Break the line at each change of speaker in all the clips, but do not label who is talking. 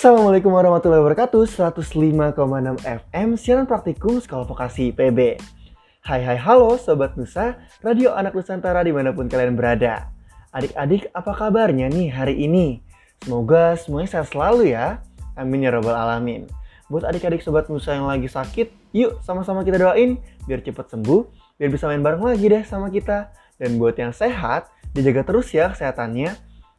Assalamualaikum warahmatullahi wabarakatuh. 105,6 FM Siaran Praktikum Sekolah Vokasi PB Hai hai halo Sobat Nusa Radio Anak Nusantara di mana pun kalian berada. Adik-adik apa kabarnya nih hari ini? Semoga semuanya sehat selalu ya. Amin ya robbal alamin. Buat adik-adik Sobat Nusa yang lagi sakit Yuk sama-sama kita doain Biar cepat sembuh Biar bisa main bareng lagi deh sama kita. Dan buat yang sehat Dijaga terus ya kesehatannya.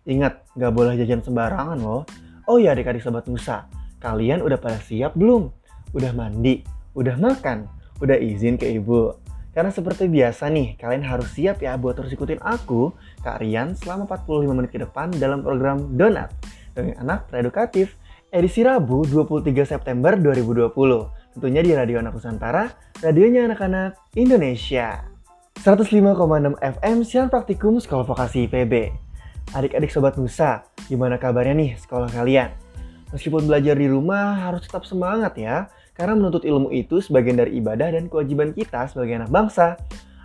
Ingat, gak boleh jajan sembarangan loh Oh ya adik-adik sobat Nusa, kalian udah pada siap belum? Udah mandi? Udah makan? Udah izin ke ibu? Karena seperti biasa nih, kalian harus siap ya buat terus ikutin aku, Kak Rian, selama 45 menit ke depan dalam program Donat. Dengan anak teredukatif, edisi Rabu 23 September 2020. Tentunya di Radio Anak Nusantara, radionya anak-anak Indonesia. 105,6 FM siaran praktikum Sekolah Vokasi IPB. Adik-adik Sobat Nusa, gimana kabarnya nih sekolah kalian? Meskipun belajar di rumah harus tetap semangat ya, karena menuntut ilmu itu sebagian dari ibadah dan kewajiban kita sebagai anak bangsa.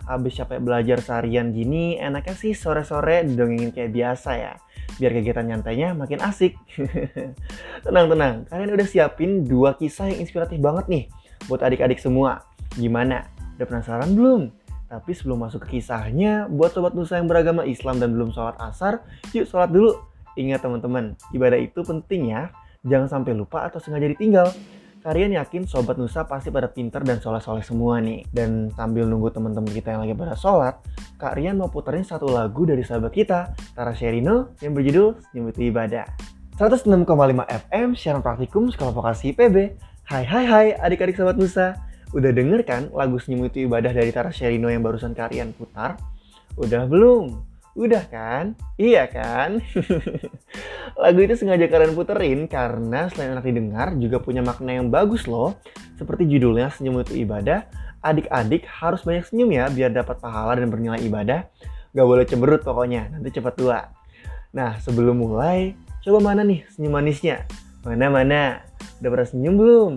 Abis capek belajar seharian gini, enaknya sih sore-sore didongengin kayak biasa ya. Biar kegiatan nyantainya makin asik. Tenang-tenang, kalian udah siapin dua kisah yang inspiratif banget nih buat adik-adik semua. Gimana? Udah penasaran belum? Tapi sebelum masuk ke kisahnya, buat sobat Nusa yang beragama Islam dan belum sholat asar, yuk sholat dulu. Ingat teman-teman, ibadah itu penting ya. Jangan sampai lupa atau sengaja ditinggal. Kalian yakin sobat Nusa pasti pada pinter dan soleh-soleh semua nih. Dan sambil nunggu teman-teman kita yang lagi pada sholat, Kak Rian mau puterin satu lagu dari sahabat kita, Tara Sherino, yang berjudul Senyum Itu Ibadah. 106,5 FM, siaran praktikum Sekolah Vokasi PB. Hai hai hai adik-adik sobat Nusa. Udah denger kan lagu Senyum Itu Ibadah dari Tara Sherino yang barusan kalian putar? Udah belum? Udah kan? Iya kan? lagu itu sengaja kalian puterin karena selain enak didengar juga punya makna yang bagus loh. Seperti judulnya Senyum Itu Ibadah, adik-adik harus banyak senyum ya biar dapat pahala dan bernilai ibadah. Gak boleh cemberut pokoknya, nanti cepat tua. Nah sebelum mulai, coba mana nih senyum manisnya? Mana-mana? Udah pernah senyum belum?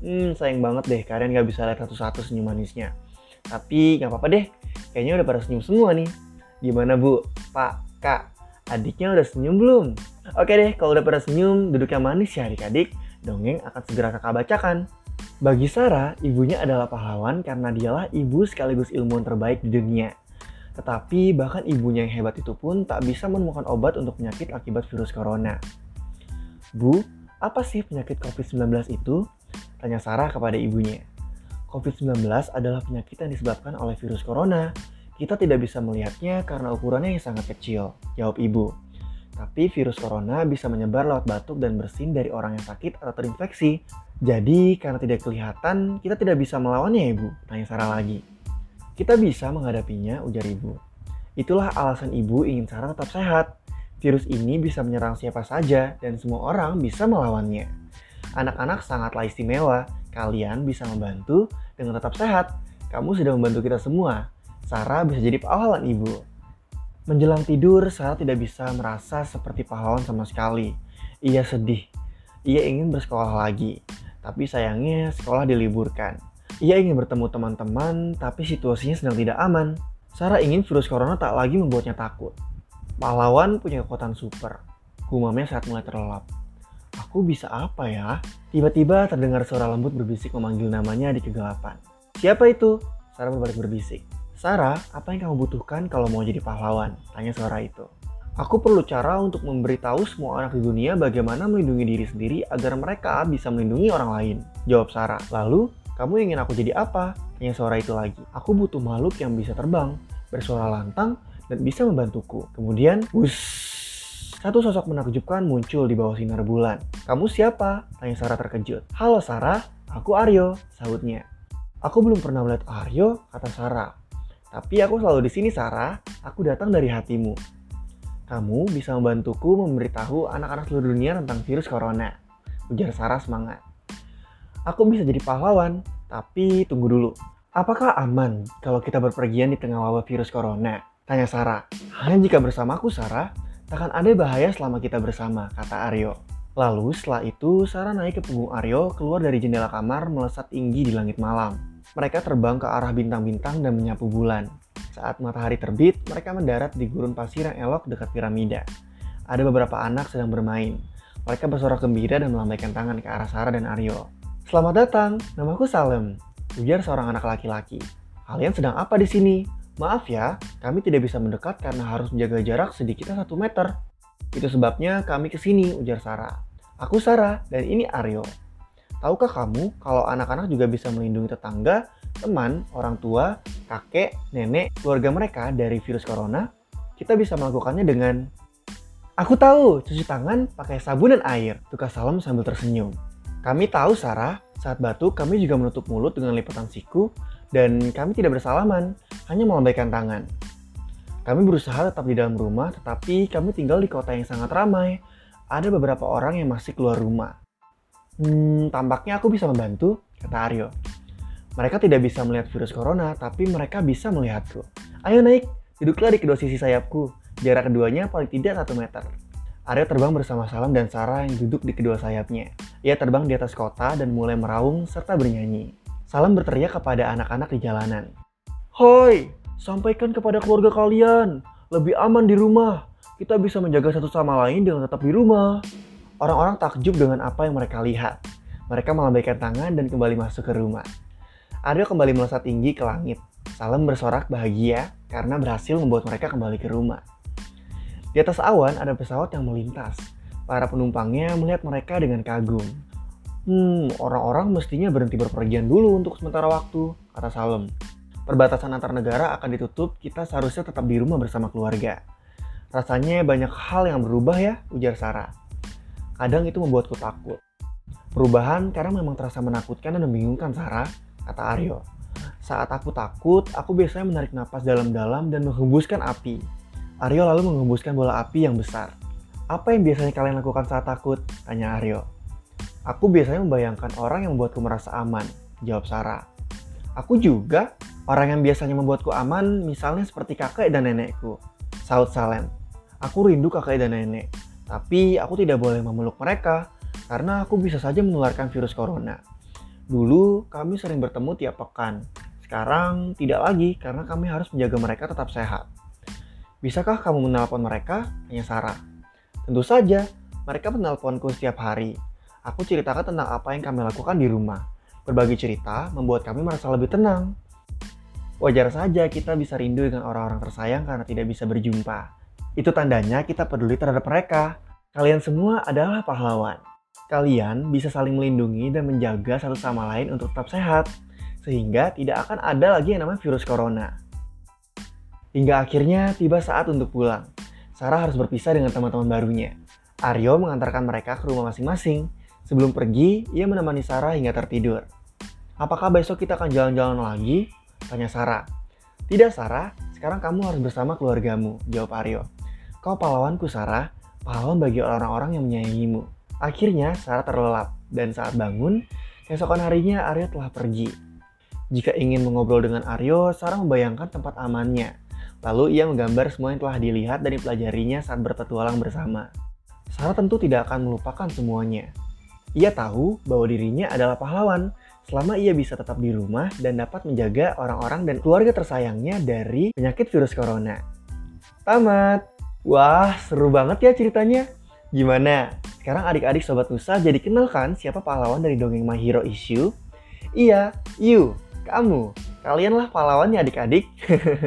Hmm, sayang banget deh kalian gak bisa lihat satu-satu senyum manisnya. Tapi gak apa-apa deh, kayaknya udah pada senyum semua nih. Gimana bu, pak, kak, adiknya udah senyum belum? Oke deh, kalau udah pada senyum, duduk yang manis ya adik-adik. Dongeng akan segera kakak bacakan. Bagi Sarah, ibunya adalah pahlawan karena dialah ibu sekaligus ilmuwan terbaik di dunia. Tetapi bahkan ibunya yang hebat itu pun tak bisa menemukan obat untuk penyakit akibat virus corona. Bu, apa sih penyakit COVID-19 itu? Tanya Sarah kepada ibunya. COVID-19 adalah penyakit yang disebabkan oleh virus corona. Kita tidak bisa melihatnya karena ukurannya yang sangat kecil, jawab ibu. Tapi virus corona bisa menyebar lewat batuk dan bersin dari orang yang sakit atau terinfeksi. Jadi karena tidak kelihatan, kita tidak bisa melawannya ya ibu, tanya Sarah lagi. Kita bisa menghadapinya, ujar ibu. Itulah alasan ibu ingin Sarah tetap sehat. Virus ini bisa menyerang siapa saja dan semua orang bisa melawannya. Anak-anak sangatlah istimewa. Kalian bisa membantu dengan tetap sehat. Kamu sudah membantu kita semua. Sarah bisa jadi pahlawan ibu. Menjelang tidur, Sarah tidak bisa merasa seperti pahlawan sama sekali. Ia sedih. Ia ingin bersekolah lagi. Tapi sayangnya sekolah diliburkan. Ia ingin bertemu teman-teman, tapi situasinya sedang tidak aman. Sarah ingin virus corona tak lagi membuatnya takut. Pahlawan punya kekuatan super. Gumamnya saat mulai terlelap. Aku bisa apa ya? Tiba-tiba terdengar suara lembut berbisik memanggil namanya di kegelapan. Siapa itu? Sarah berbalik berbisik. Sarah, apa yang kamu butuhkan kalau mau jadi pahlawan? Tanya suara itu. Aku perlu cara untuk memberitahu semua anak di dunia bagaimana melindungi diri sendiri agar mereka bisa melindungi orang lain. Jawab Sarah. Lalu, kamu ingin aku jadi apa? Tanya suara itu lagi. Aku butuh makhluk yang bisa terbang, bersuara lantang, dan bisa membantuku. Kemudian, wush, satu sosok menakjubkan muncul di bawah sinar bulan. Kamu siapa? Tanya Sarah terkejut. Halo Sarah, aku Aryo, sahutnya. Aku belum pernah melihat Aryo, kata Sarah. Tapi aku selalu di sini Sarah, aku datang dari hatimu. Kamu bisa membantuku memberitahu anak-anak seluruh dunia tentang virus corona. Ujar Sarah semangat. Aku bisa jadi pahlawan, tapi tunggu dulu. Apakah aman kalau kita berpergian di tengah wabah virus corona? Tanya Sarah. Hanya jika bersamaku Sarah, Takkan ada bahaya selama kita bersama, kata Aryo. Lalu setelah itu, Sarah naik ke punggung Aryo, keluar dari jendela kamar, melesat tinggi di langit malam. Mereka terbang ke arah bintang-bintang dan menyapu bulan. Saat matahari terbit, mereka mendarat di gurun pasir yang elok dekat piramida. Ada beberapa anak sedang bermain. Mereka bersorak gembira dan melambaikan tangan ke arah Sarah dan Aryo. Selamat datang, namaku Salem. Ujar seorang anak laki-laki. Kalian sedang apa di sini? Maaf ya, kami tidak bisa mendekat karena harus menjaga jarak sedikitnya satu meter. Itu sebabnya kami ke sini, ujar Sarah. Aku Sarah, dan ini Aryo. Tahukah kamu kalau anak-anak juga bisa melindungi tetangga, teman, orang tua, kakek, nenek, keluarga mereka dari virus corona? Kita bisa melakukannya dengan Aku tahu, cuci tangan pakai sabun dan air, tukar salam sambil tersenyum. Kami tahu, Sarah, saat batuk kami juga menutup mulut dengan lipatan siku dan kami tidak bersalaman, hanya melambaikan tangan. Kami berusaha tetap di dalam rumah, tetapi kami tinggal di kota yang sangat ramai. Ada beberapa orang yang masih keluar rumah. Hmm, tampaknya aku bisa membantu, kata Aryo. Mereka tidak bisa melihat virus corona, tapi mereka bisa melihatku. Ayo naik, duduklah di kedua sisi sayapku. Jarak keduanya paling tidak satu meter. Aryo terbang bersama Salam dan Sarah yang duduk di kedua sayapnya. Ia terbang di atas kota dan mulai meraung serta bernyanyi. Salam berteriak kepada anak-anak di jalanan. Hoi, sampaikan kepada keluarga kalian, lebih aman di rumah. Kita bisa menjaga satu sama lain dengan tetap di rumah. Orang-orang takjub dengan apa yang mereka lihat. Mereka melambaikan tangan dan kembali masuk ke rumah. Aryo kembali melesat tinggi ke langit. Salam bersorak bahagia karena berhasil membuat mereka kembali ke rumah. Di atas awan ada pesawat yang melintas. Para penumpangnya melihat mereka dengan kagum. Hmm, orang-orang mestinya berhenti berpergian dulu untuk sementara waktu, kata Salem. Perbatasan antar negara akan ditutup, kita seharusnya tetap di rumah bersama keluarga. Rasanya banyak hal yang berubah ya, ujar Sarah. Kadang itu membuatku takut. Perubahan karena memang terasa menakutkan dan membingungkan Sarah, kata Aryo. Saat aku takut, aku biasanya menarik napas dalam-dalam dan menghembuskan api. Aryo lalu menghembuskan bola api yang besar. Apa yang biasanya kalian lakukan saat takut? Tanya Aryo. Aku biasanya membayangkan orang yang membuatku merasa aman, jawab Sarah. Aku juga, orang yang biasanya membuatku aman, misalnya seperti kakek dan nenekku. Saud Salem. Aku rindu kakek dan nenek, tapi aku tidak boleh memeluk mereka karena aku bisa saja menularkan virus corona. Dulu kami sering bertemu tiap pekan, sekarang tidak lagi karena kami harus menjaga mereka tetap sehat. Bisakah kamu menelpon mereka? Tanya Sarah. Tentu saja, mereka menelponku setiap hari. Aku ceritakan tentang apa yang kami lakukan di rumah. Berbagi cerita membuat kami merasa lebih tenang. Wajar saja kita bisa rindu dengan orang-orang tersayang karena tidak bisa berjumpa. Itu tandanya kita peduli terhadap mereka. Kalian semua adalah pahlawan. Kalian bisa saling melindungi dan menjaga satu sama lain untuk tetap sehat. Sehingga tidak akan ada lagi yang namanya virus corona. Hingga akhirnya tiba saat untuk pulang. Sarah harus berpisah dengan teman-teman barunya. Aryo mengantarkan mereka ke rumah masing-masing. Sebelum pergi, ia menemani Sarah hingga tertidur. Apakah besok kita akan jalan-jalan lagi? Tanya Sarah. Tidak Sarah, sekarang kamu harus bersama keluargamu, jawab Aryo. Kau pahlawanku Sarah, pahlawan bagi orang-orang yang menyayangimu. Akhirnya Sarah terlelap, dan saat bangun, keesokan harinya Aryo telah pergi. Jika ingin mengobrol dengan Aryo, Sarah membayangkan tempat amannya, Lalu ia menggambar semua yang telah dilihat dan dipelajarinya saat berpetualang bersama. Sarah tentu tidak akan melupakan semuanya. Ia tahu bahwa dirinya adalah pahlawan selama ia bisa tetap di rumah dan dapat menjaga orang-orang dan keluarga tersayangnya dari penyakit virus corona. Tamat! Wah, seru banget ya ceritanya. Gimana? Sekarang adik-adik Sobat Nusa jadi kenalkan siapa pahlawan dari dongeng My Hero Issue? Iya, you, kamu. Kalianlah pahlawannya adik-adik.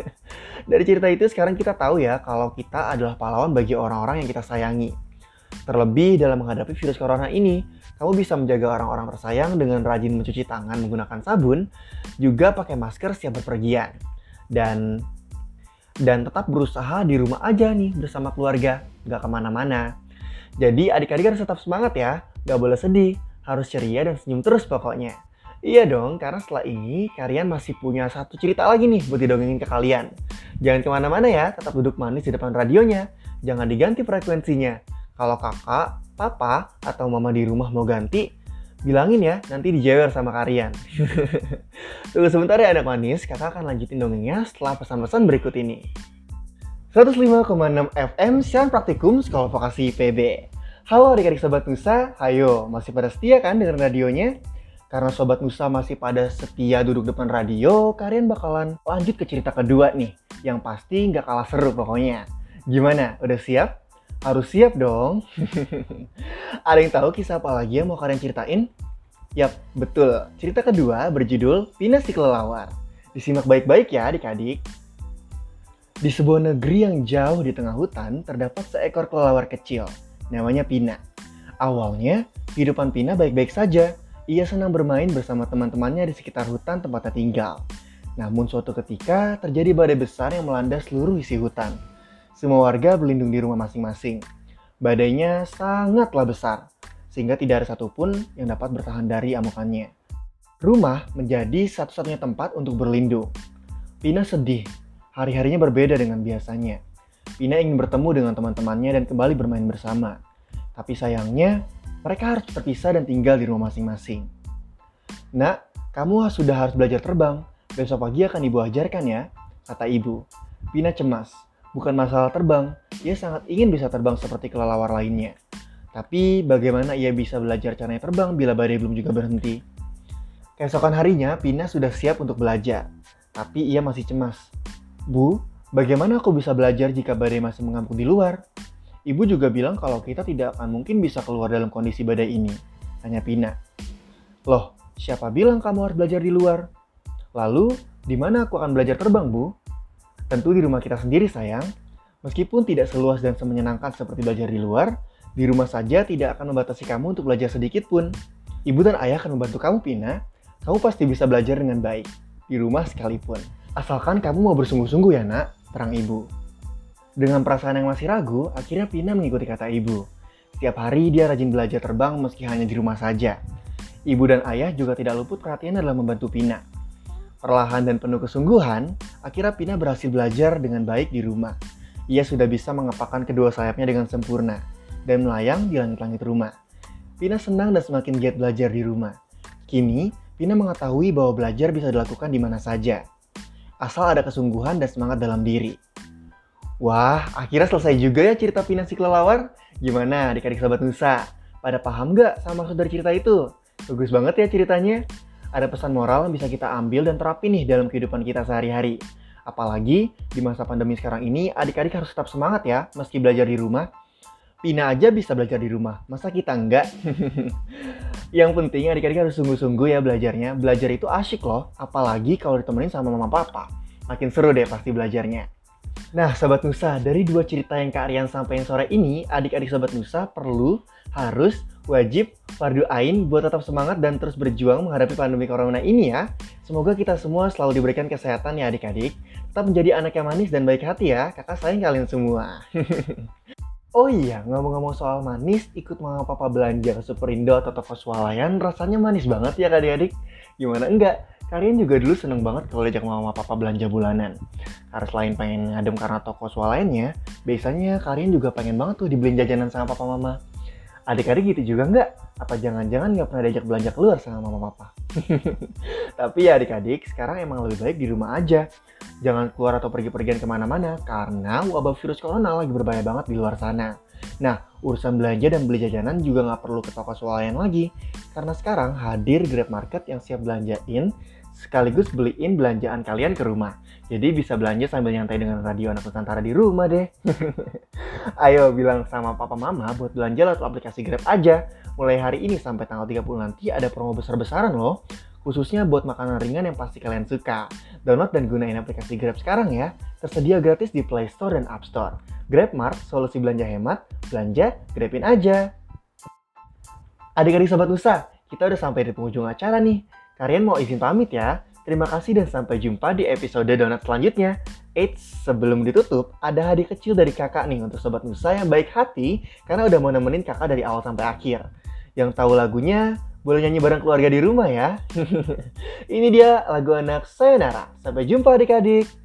Dari cerita itu sekarang kita tahu ya kalau kita adalah pahlawan bagi orang-orang yang kita sayangi. Terlebih dalam menghadapi virus corona ini, kamu bisa menjaga orang-orang tersayang dengan rajin mencuci tangan menggunakan sabun, juga pakai masker setiap berpergian. Dan dan tetap berusaha di rumah aja nih bersama keluarga, gak ke mana-mana. Jadi adik-adik harus tetap semangat ya, gak boleh sedih, harus ceria dan senyum terus pokoknya. Iya dong, karena setelah ini kalian masih punya satu cerita lagi nih buat didongengin ke kalian. Jangan ke mana-mana ya, tetap duduk manis di depan radionya. Jangan diganti frekuensinya. Kalau kakak, papa, atau mama di rumah mau ganti, bilangin ya, nanti dijewer sama kalian. Tunggu sebentar ya anak manis, kakak akan lanjutin dongengnya setelah pesan-pesan berikut ini. 105,6 FM Siaran Praktikum Sekolah Vokasi PB. Halo adik-adik Sobat Nusa, hayo, masih pada setia kan dengan radionya? Karena Sobat Nusa masih pada setia duduk depan radio, kalian bakalan lanjut ke cerita kedua nih. Yang pasti nggak kalah seru pokoknya. Gimana? Udah siap? Harus siap dong. Ada yang tahu kisah apa lagi yang mau kalian ceritain? Yap, betul. Cerita kedua berjudul Pina si Kelelawar. Disimak baik-baik ya adik-adik. Di sebuah negeri yang jauh di tengah hutan, terdapat seekor kelelawar kecil. Namanya Pina. Awalnya, kehidupan Pina baik-baik saja. Ia senang bermain bersama teman-temannya di sekitar hutan tempatnya tinggal. Namun suatu ketika terjadi badai besar yang melanda seluruh isi hutan. Semua warga berlindung di rumah masing-masing. Badainya sangatlah besar, sehingga tidak ada satupun yang dapat bertahan dari amukannya. Rumah menjadi satu-satunya tempat untuk berlindung. Pina sedih. Hari-harinya berbeda dengan biasanya. Pina ingin bertemu dengan teman-temannya dan kembali bermain bersama. Tapi sayangnya, mereka harus terpisah dan tinggal di rumah masing-masing. Nak, kamu sudah harus belajar terbang. Besok pagi akan ibu ajarkan ya, kata ibu. Pina cemas. Bukan masalah terbang, ia sangat ingin bisa terbang seperti kelelawar lainnya. Tapi bagaimana ia bisa belajar caranya terbang bila badai belum juga berhenti? Keesokan harinya, Pina sudah siap untuk belajar. Tapi ia masih cemas. Bu, bagaimana aku bisa belajar jika badai masih mengampung di luar? Ibu juga bilang kalau kita tidak akan mungkin bisa keluar dalam kondisi badai ini. Tanya Pina. Loh, siapa bilang kamu harus belajar di luar? Lalu, di mana aku akan belajar terbang, Bu? Tentu di rumah kita sendiri, sayang. Meskipun tidak seluas dan semenyenangkan seperti belajar di luar, di rumah saja tidak akan membatasi kamu untuk belajar sedikit pun. Ibu dan ayah akan membantu kamu, Pina, kamu pasti bisa belajar dengan baik, di rumah sekalipun. Asalkan kamu mau bersungguh-sungguh ya nak, terang ibu. Dengan perasaan yang masih ragu, akhirnya Pina mengikuti kata ibu. Setiap hari dia rajin belajar terbang meski hanya di rumah saja. Ibu dan ayah juga tidak luput perhatian dalam membantu Pina. Perlahan dan penuh kesungguhan, akhirnya Pina berhasil belajar dengan baik di rumah. Ia sudah bisa mengepakkan kedua sayapnya dengan sempurna dan melayang di langit-langit rumah. Pina senang dan semakin giat belajar di rumah. Kini, Pina mengetahui bahwa belajar bisa dilakukan di mana saja, asal ada kesungguhan dan semangat dalam diri. Wah, akhirnya selesai juga ya cerita Pina si kelelawar. Gimana adik-adik sahabat Nusa? Pada paham gak sama maksud dari cerita itu? Bagus banget ya ceritanya. Ada pesan moral yang bisa kita ambil dan terapi nih dalam kehidupan kita sehari-hari. Apalagi di masa pandemi sekarang ini, adik-adik harus tetap semangat ya meski belajar di rumah Pina aja bisa belajar di rumah, masa kita enggak? yang penting adik-adik harus sungguh-sungguh ya belajarnya. Belajar itu asyik loh, apalagi kalau ditemenin sama mama papa. Makin seru deh pasti belajarnya. Nah, Sobat Nusa, dari dua cerita yang Kak Rian sampaikan sore ini, adik-adik Sobat Nusa perlu, harus, wajib, fardu ain buat tetap semangat dan terus berjuang menghadapi pandemi corona ini ya. Semoga kita semua selalu diberikan kesehatan ya adik-adik. Tetap menjadi anak yang manis dan baik hati ya, kakak sayang kalian semua. Oh iya, ngomong-ngomong soal manis, ikut mama papa belanja ke Superindo atau toko swalayan, rasanya manis banget ya adik-adik. Gimana enggak? Kalian juga dulu seneng banget kalau diajak mama papa belanja bulanan. Karena selain pengen ngadem karena toko swalayannya, biasanya kalian juga pengen banget tuh dibeliin jajanan sama papa mama. Adik-adik gitu juga enggak? Apa jangan-jangan nggak pernah diajak belanja keluar sama mama papa? Tapi ya adik-adik, sekarang emang lebih baik di rumah aja jangan keluar atau pergi-pergian ke mana-mana karena wabah virus corona lagi berbahaya banget di luar sana. Nah, urusan belanja dan beli jajanan juga nggak perlu ke toko swalayan lagi, karena sekarang hadir Grab Market yang siap belanjain sekaligus beliin belanjaan kalian ke rumah. Jadi bisa belanja sambil nyantai dengan radio anak Nusantara di rumah deh. Ayo bilang sama papa mama buat belanja lewat aplikasi Grab aja. Mulai hari ini sampai tanggal 30 nanti ada promo besar-besaran loh khususnya buat makanan ringan yang pasti kalian suka. Download dan gunain aplikasi Grab sekarang ya, tersedia gratis di Play Store dan App Store. GrabMart, solusi belanja hemat, belanja, grabin aja. Adik-adik Sobat Nusa, kita udah sampai di penghujung acara nih. Kalian mau izin pamit ya. Terima kasih dan sampai jumpa di episode Donat selanjutnya. Eits, sebelum ditutup, ada hadiah kecil dari kakak nih untuk Sobat Nusa yang baik hati karena udah mau nemenin kakak dari awal sampai akhir. Yang tahu lagunya, boleh nyanyi bareng keluarga di rumah ya. Ini dia lagu anak Sayonara. Sampai jumpa adik-adik.